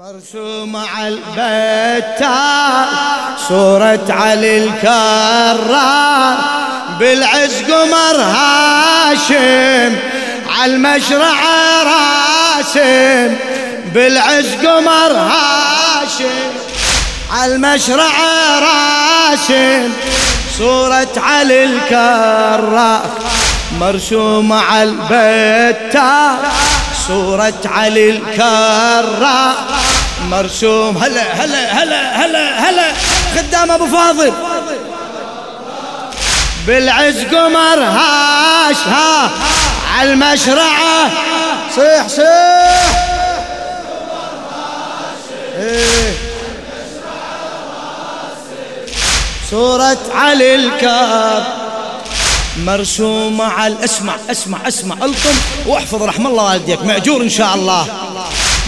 مرسوم على البتار صورة علي الكرار بالعز قمر هاشم على المشرع راسم بالعز قمر هاشم على المشرع راسم صورة علي الكرار مرسومة على البتار صورة علي الكرار مرسوم هلا هلا هلا هلا هلا. خدام ابو فاضل. بالعز قمر هاش ها. على المشرعة صيح صيح. إيه. صورة علي الكار مرسومة على اسمع اسمع اسمع. الطم واحفظ رحم الله والديك. مأجور إن شاء الله.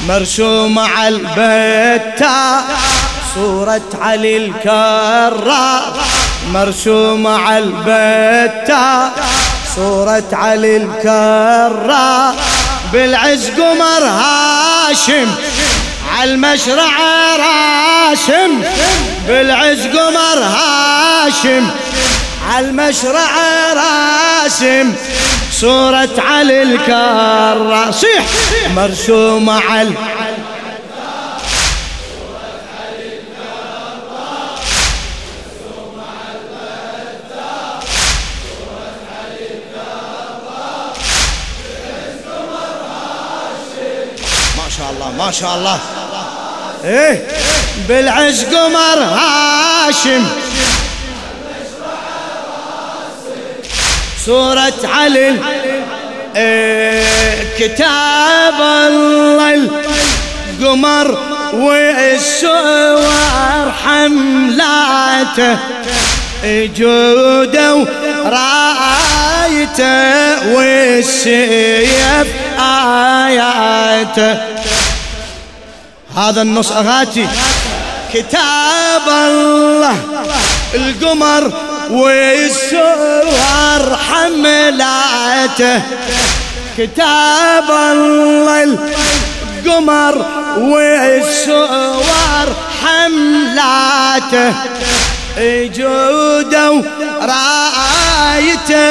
مرسومة على البيت صورة علي الكرار مرسومة على البيت صورة علي الكرار بالعز قمر هاشم على المشرع راشم. بالعز قمر هاشم على المشرع راسم صورة علي الكرة. صيح. مرسومة على ما شاء الله ما شاء الله. إيه بالعز قمر هاشم. صورة علي. إيه كتاب الله القمر والسور حملاته جودة ورايته والسيف آياته. هذا النص أغاتي. كتاب الله القمر والسور حملاته كتاب الله القمر والسور حملاته جوده ورايته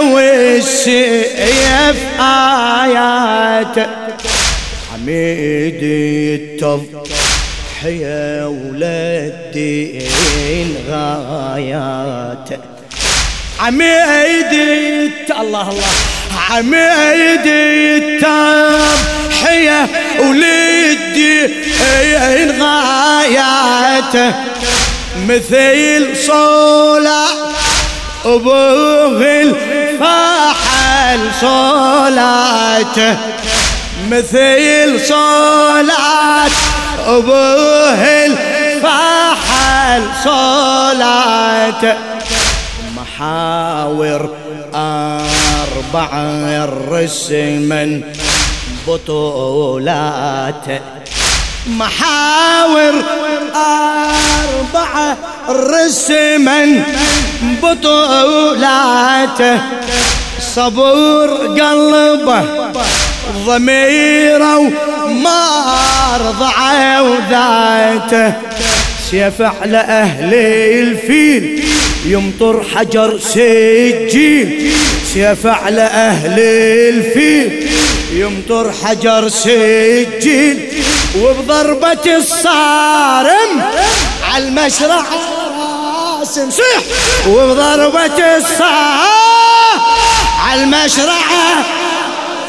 والسيف آياته حميدي التضحية وللدين غاياته عميدي الله الله. عميدي التضحية وللدين غاياته مثل صولة أبوه الفحل صلاته مثل صلاة أبوه الفحل صلاته محاور أربعة الرسمن بطولاته محاور أربعة رسما بطولاته صبور قلبه ضميره وما رضعه وذاته سيف على أهل الفيل يمطر حجر سجيل. سيف على أهل الفيل يمطر حجر سجيل. وبضربة الصارم على المشرع راسم صيح. وبضربة الصارم على المشرع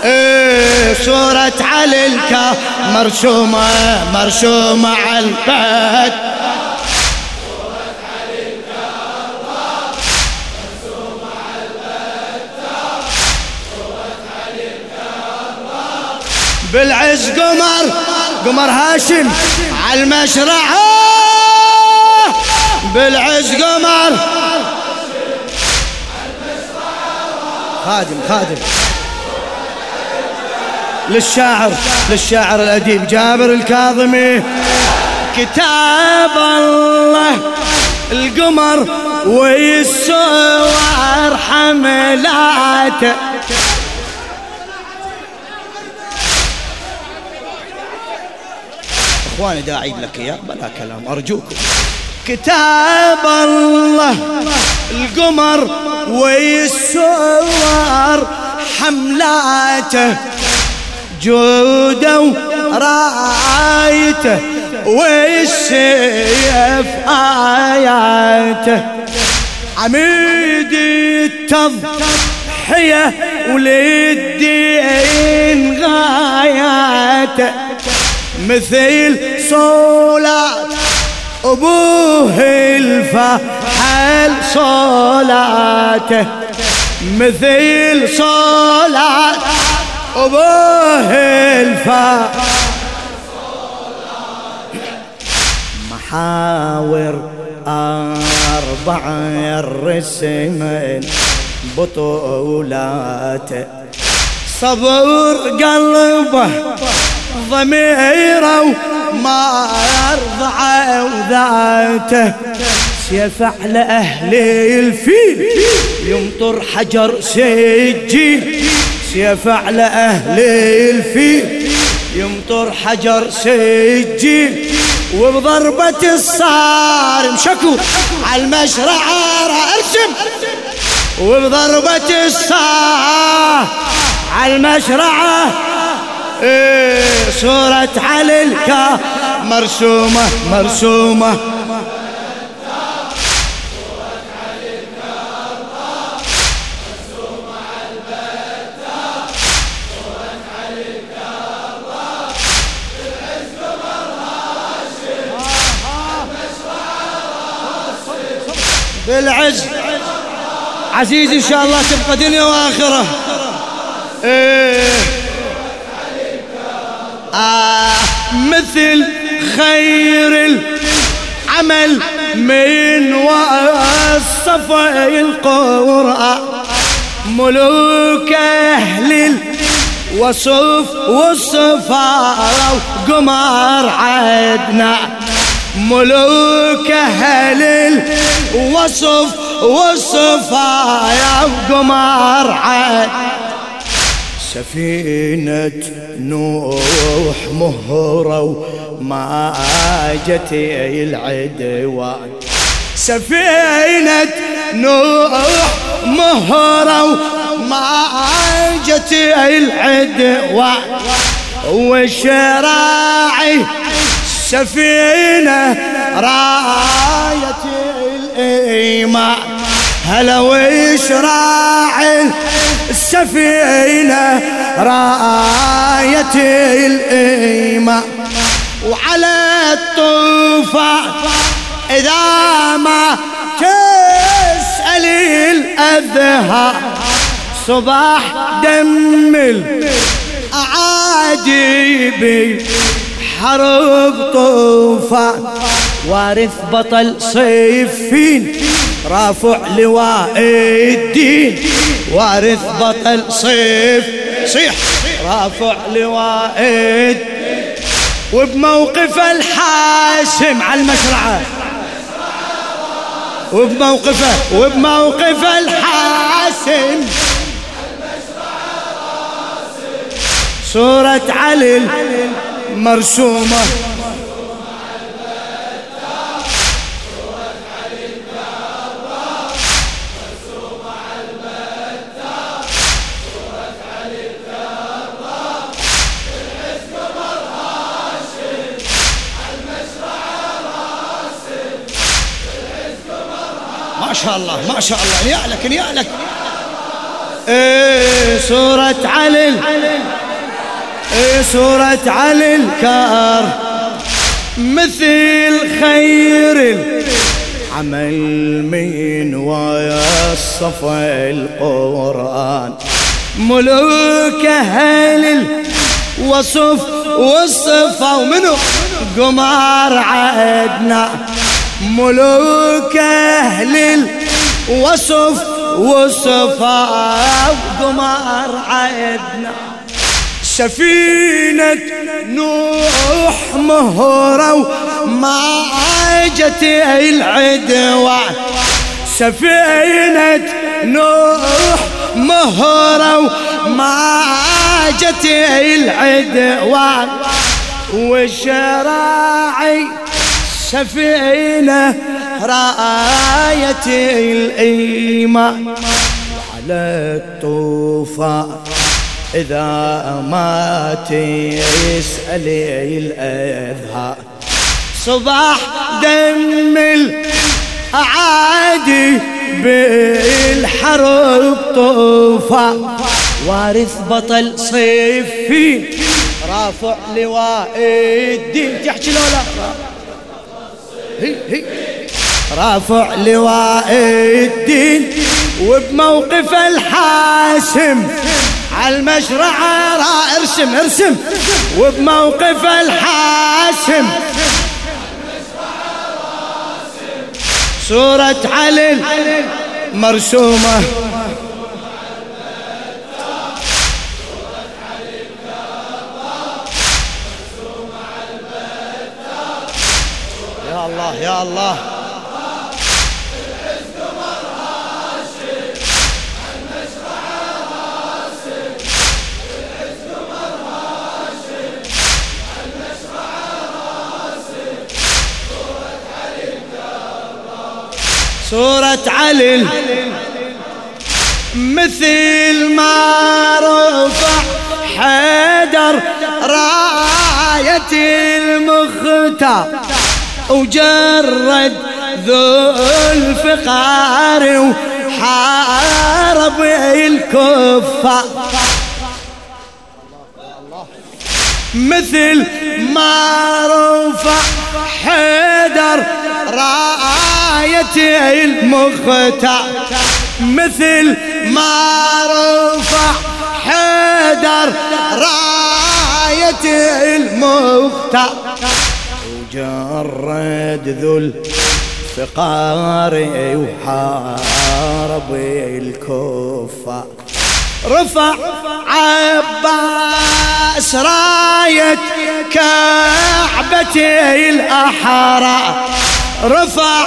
إيه. صورة علي الكا مرسومة مرسومة على البيت بالعز قمر قمر هاشم على المشرع. بالعز قمر. خادم خادم. للشاعر للشاعر الأديب جابر الكاظمي. كتاب الله القمر والسوار حملاته. إخواني داعي لك يا بلا كلام أرجوكم. كتاب الله القمر والسوار حملاته. جوده ورايته والسيف آياته عميد التضحية وللدين غاياته مثل صولات أبوه الفحل صلاته مثل صلاة أبوه الفحل محاور أربع الرسمين بطولاته صبر قلبه ضميره ما يرضع وذاته سيف على أهل الفيل يمطر حجر سجين سيف على أهل الفيل. يمطر حجر سجين وبضربة الصارم شكو على المشرعة أرسم. وبضربة الصار على المشرعة. إيه صورة علي الكا مرسومة مرسومة. بالعز عزيز إن شاء الله تبقى دنيا وآخرة. إيه. آه مثل خير العمل من وصف القرآن. ملوك أهل الوصف والصفار وقمر عدنا. ملوك أهل الوصف والصفايا وقمر عدنا سفينة نوح مهرة وما جت العدوان. سفينة نوح مهرة وما جت العدوان. وشراعي سفينة راية الإيمان هلا وش راعي؟ السفينة راية الإيمان. وعلى الطوفان إذا ما تسأل الأذهى صباح دم الأعاجيب حرب طوفان وارث بطل صيفين رافع لواء الدين. وارث بطل صيف صيح رافع لواء الدين. وبموقف الحاسم على المشرعة. وبموقفه وبموقف الحاسم. صورة علي مرسومة. ما شاء الله ما شاء الله. يعلك يعلك إيه سورة علي. سورة علي الكار مثل خير عمل من ويصف القرآن. ملوك أهل الوصف والصفة ومنو قمار عدنا. ملوك أهل الوصف والصفاء وقمر عيدنا سفينة نوح مهرة وما جت العدوان سفينة نوح مهرة وما جت العدوان والشراعي سفينة راية الإيمان. على الطوفان إذا ما تسأل الأذهان. صباح دم الأعادي بالحرب طوفان وارث بطل صيفي رافع لواء الدين. تحكي لولا. رافع لواء الدين وبموقف الحاسم على المشرعة ارسم ارسم وبموقف الحاسم. صورة علي مرسومة. يا الله يا الله. صورة علي. مثل ما رفع حيدر راية المختار وجرد ذو الفقار وحارب الكفار. مثل ما رفع حيدر راية المختار مثل ما رفع حيدر راية المختار وجرد ذو الفقار وحارب الكفار. رفع عباس راية كعبة الأحرار. رفع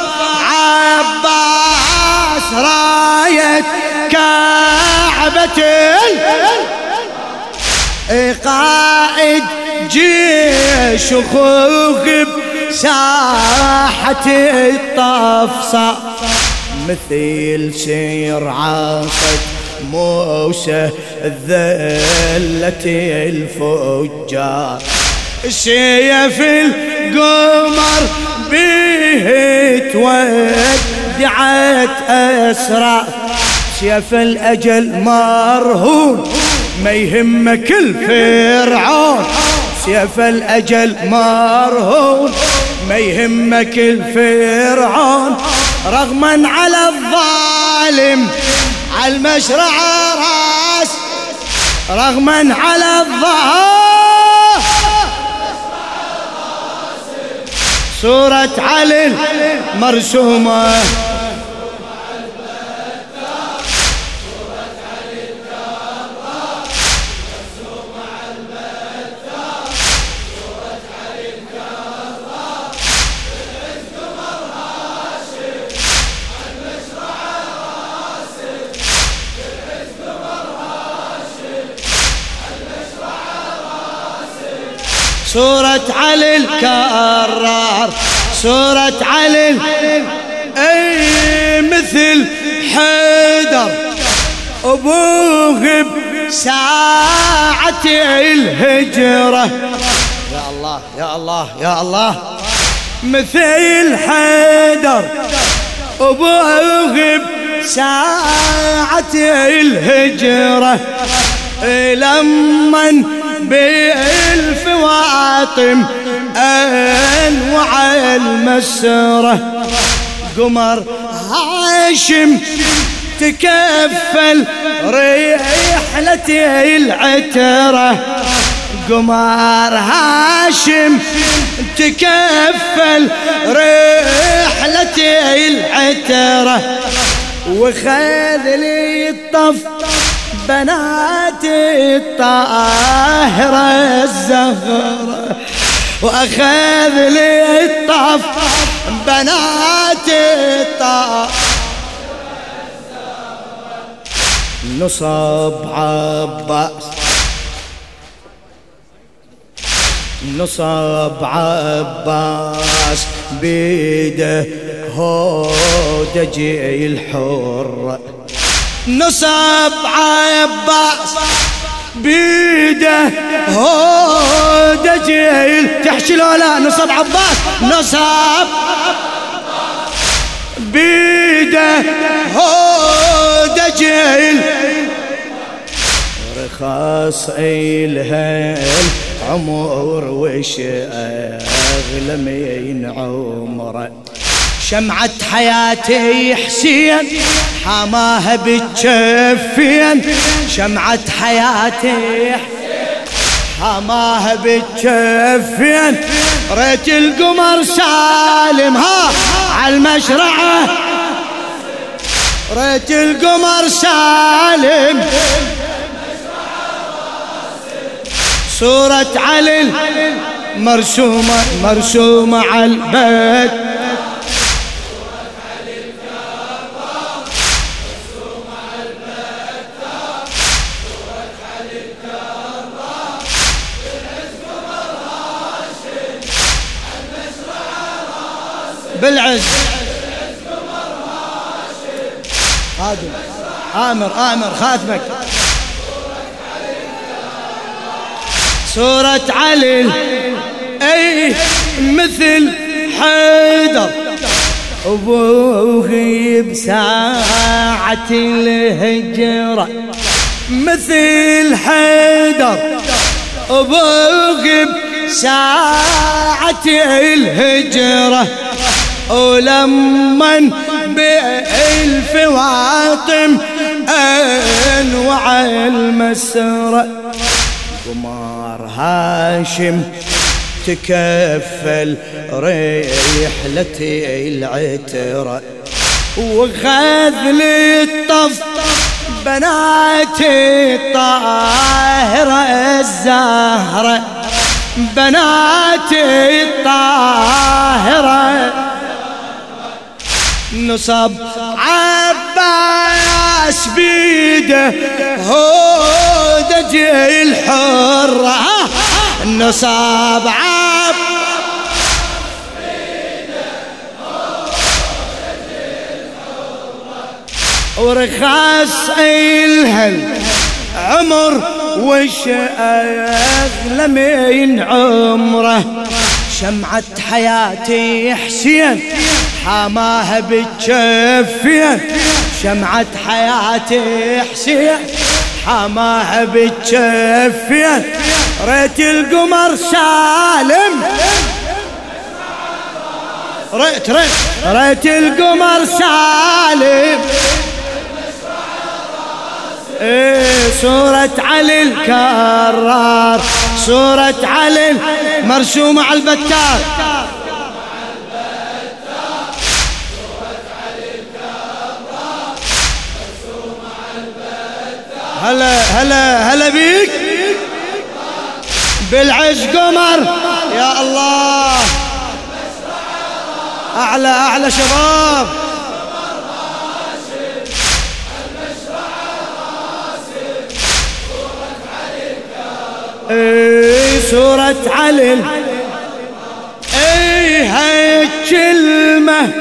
عباس راية كعبة قائد جيش أخوك بساحة الطفصة. مثل سير عاصد موسى الذلة الفجار. سيف القمر به تودعت أسرى سيف الأجل مرهون ما يهمك الفرعون سيف الأجل مرهون ما يهمك الفرعون رغما على الظالم على المشرع راس. رغما على الظهر صورة علي مرسومة. علي الكرار. صورة علي أي مثل حيدر. ابوه بساعة الهجرة. يا الله يا الله يا الله. مثل حيدر. ابوه بساعة الهجرة. لمن بالفواطم أنوع المسرة. قمر هاشم تكفل رحلة العترة. قمر هاشم تكفل رحلة العترة. وخذ لي الطف بنات الطاهرة الزهرة وأخذ لي الطف بنات الطاهرة. نصب عباس نصب عباس بيده هودجي الحر نصب عباس بيده. هودجي تحشي لا نصب عباس نصب بيده. هودجي رخاص إلها عمر وش أغلى من عمره. شمعة حياتي حسين حماها بتشفين. شمعة حياتي حماها بتشفين. ريت القمر سالم ها عالمشرعة ريت القمر سالم. صورة علي مرسومة مرسومة على البيت. بالعز. خادم آمر آمر خاتمك. صورة علي. أي مثل حيدر. أبوه بساعة الهجرة. مثل حيدر. أبوه بساعة الهجرة. ولمن بالفواطم أنوع المسرة قمار هاشم تكفل رحلة العترة. وخذ الطف بناتي الطاهرة الزهرة. بناتي الطاهرة نصب عباس بيده هودج الحرة نصب عباس ورخاص إلهل عمر وش اغلى من عمره. شمعة حياتي حسين. حماها بتشفين شمعة حياتي حسين حماها بتشفين ريت القمر سالم. ريت ريت. ريت القمر سالم. إيه صورة علي الكرار صورة علي مرسومة على البتار. هلا هلا هلا بيك. بالعز قمر يا الله. أعلى أعلى شباب. إي سورة علي إي هاي كلمة.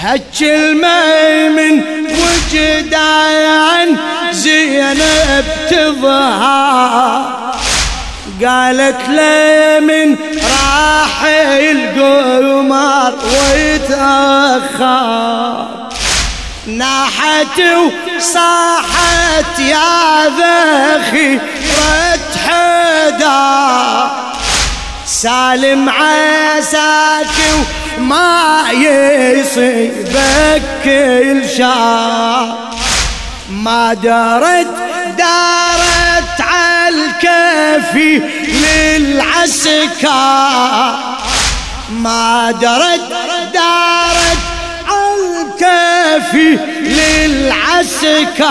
هالكلمة من وجدان زينب تظهر. قالت لي من راح القمر ويتأخر. ناحت وصاحت يا ذخي حدا سالم عساك وما يصيبك كل شهر ما درت دارت عالكفي للعسكر. ما درت دارت عالكفي للعسكر.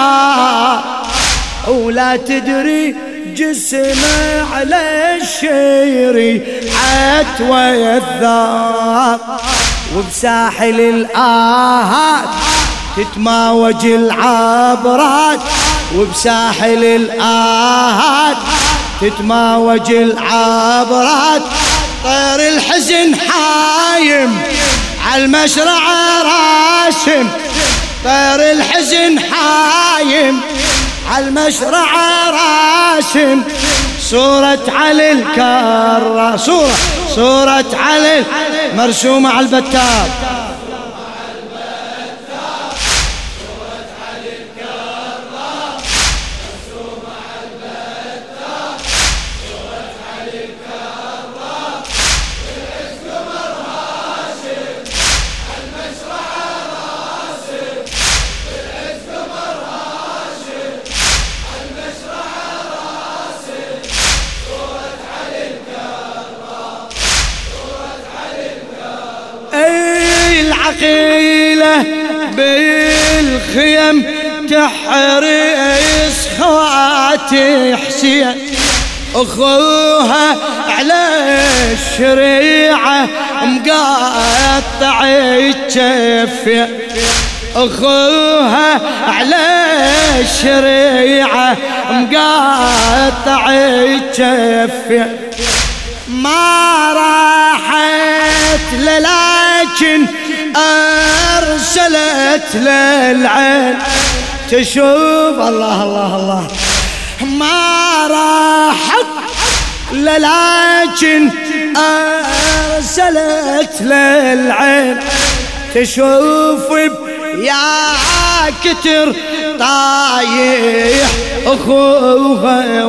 ولا تدري جسمه على الشيري عتوى الثار وبساحل الآهات تتماوج العبرات. وبساحل الآهات تتماوج العبرات. طير الحزن حايم عالمشرع راسم طير الحزن حايم عالمشرع راسم صورة علي الكرة. صورة صورة علي مرسومة على البتاب بالخيم تحرس خواتي حسين أخوها على الشريعة مقاطع الجفة أخوها على الشريعة مقاطع الجفة ما راحت لكن أرسلت للعين. تشوف الله الله الله. ما راحت لكن أرسلت للعين. تشوف يا كتر طايح أخوها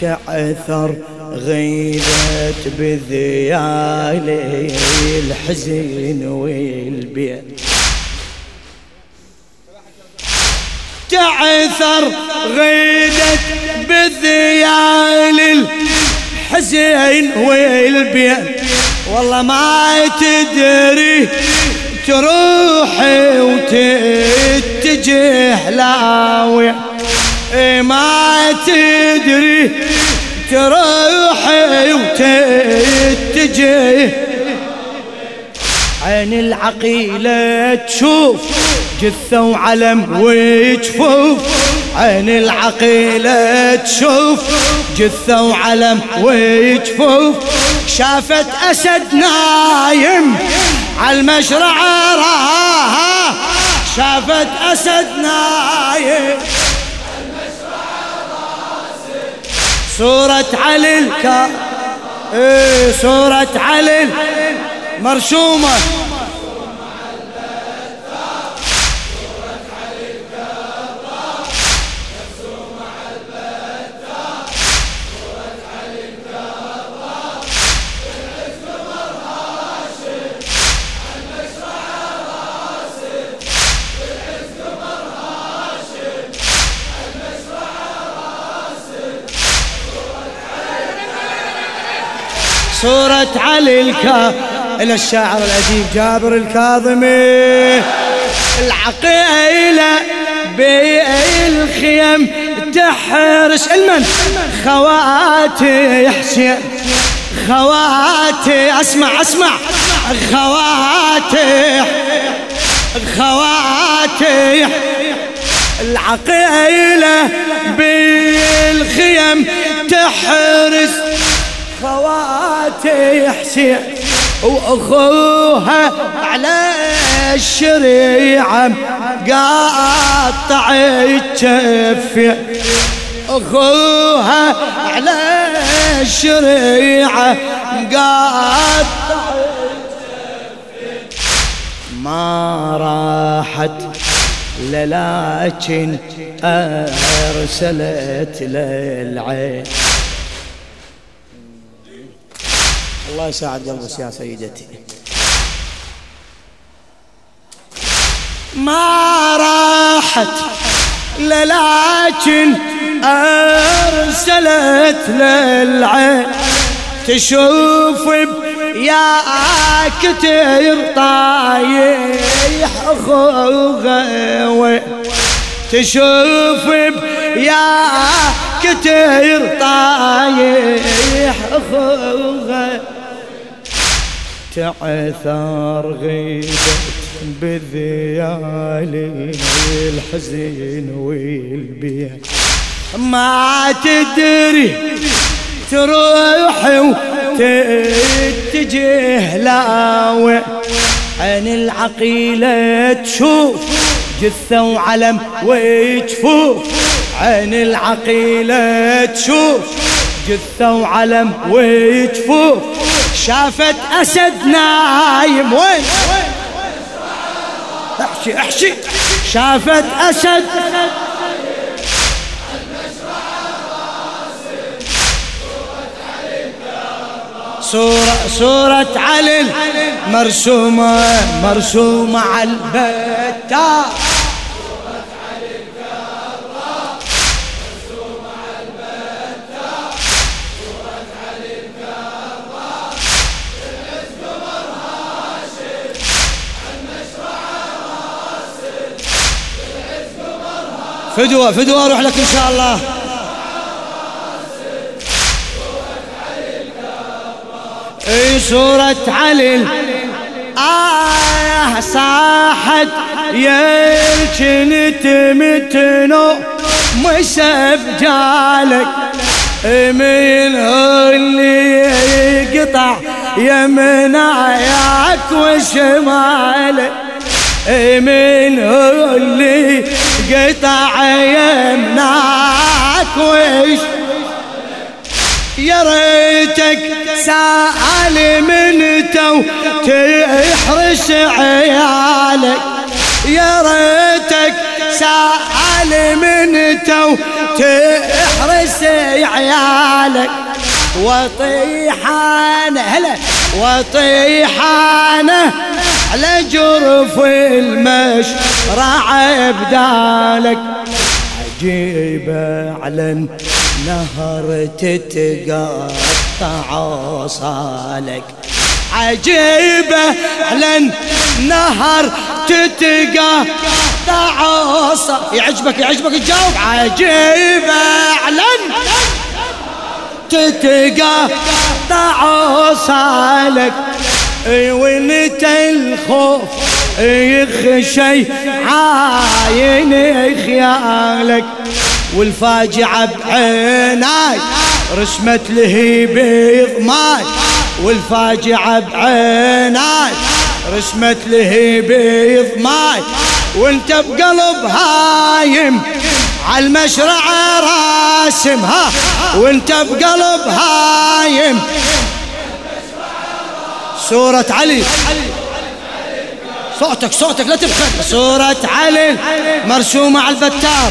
تعثر غيبت بذيالي الحزن والبيت تعثر غيدت بذيال الحزن والبيت والله ما تدري تروحي وتتجه لاوي ما تدري تروحي وتتجه. عين العقيلة تشوف جثة وعلم وجفوف عين العقيلة تشوف جثة وعلم وجفوف شافت أسد نايم عالمشرع راها. شافت أسد نايم. صورة علي الكا إيه صورة علي مرسومة. صورة علي الكا إلى الشاعر الأديب جابر الكاظمي. العقيلة بالخيم تحرس المن؟ خواتي حسين خواتي أسمع أسمع. خواتي خواتي. العقيلة بالخيم تحرس خواتي حسين وأخوها على الشريعة قاطع الجفة أخوها على الشريعة قاطع ما راحت لكن أرسلت للعين. الله يساعد قلبك يا سيدتي. ما راحت لكن أرسلت للعين. تشوف يا كتير طايح أخوه تشوف يا كتير طايح أخوه تعثر غيبت بالذيال الحزين والبيع. ما تدري تروح وتتجه لاوي عين العقيلة تشوف جثة وعلم وجفوف عين العقيلة تشوف جثة وعلم وجفوف شافت أسد نايم. وين؟ احشي احشي. شافت أسد. صورة صورة علي مرسومة مرسومة على البتة. فدوة فدوة أروح لك إن شاء الله. إي صورة علي. آه صاحت يركن تمتنو مسب جالك. من اللي يقطع يمنعك وشمالك. من اللي قطع يمنعك وش يا ريتك سالم انت وتحرس عيالك. يا ريتك سالم انت وتحرس عيالك. واطيح انا هلا واطيح انا على جرف المشرع بدالك عجيبة على النهر تتقطع صالك عجيبة على النهر تتقطع صالك يعجبك يعجبك تجاوب عجيبة على تتقطع صالك وانت الخوف يخشي عاين خيالك. والفاجعة بعيناي رسمت له بضماي والفاجعة بعيناي رسمت له بضماي وانت بقلب هايم عالمشرع راسم ها وانت بقلب هايم صورة علي. صوتك صوتك لا تبخل صورة علي. مرسومة على البتار.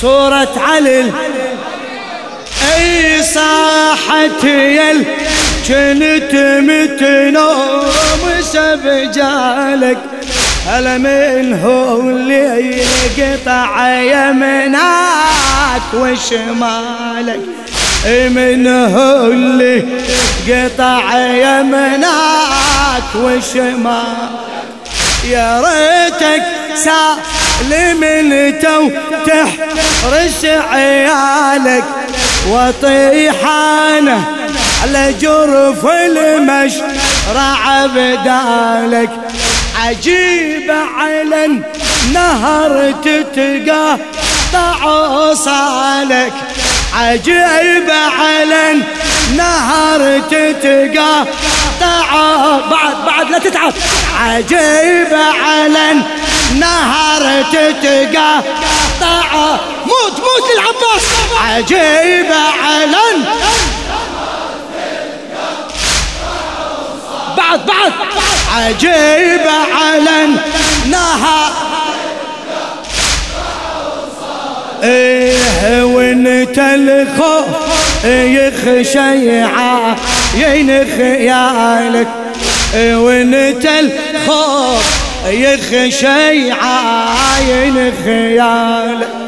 صورة علي. أي صاحت يل كنت متنوم سبجالك من هو اللي قطع يمناك وشمالك؟ من هو اللي قطع يمناك وشمالك؟ يا ريتك سالم تو تحرس عيالك وطيحانه على جرف المشرع بدالك. عجيبة على النهر تتقطع صالك. عجيبة على النهر تتقطع بعد بعد لا تتعب. عجيبة على النهر تتقطع موت موت للعباس. عجيبة على بعد بعد. عجيبة على النهر إيه وانت الخوف يخشى عين خيالك إيه وانت الخوف يخشى عين خيالك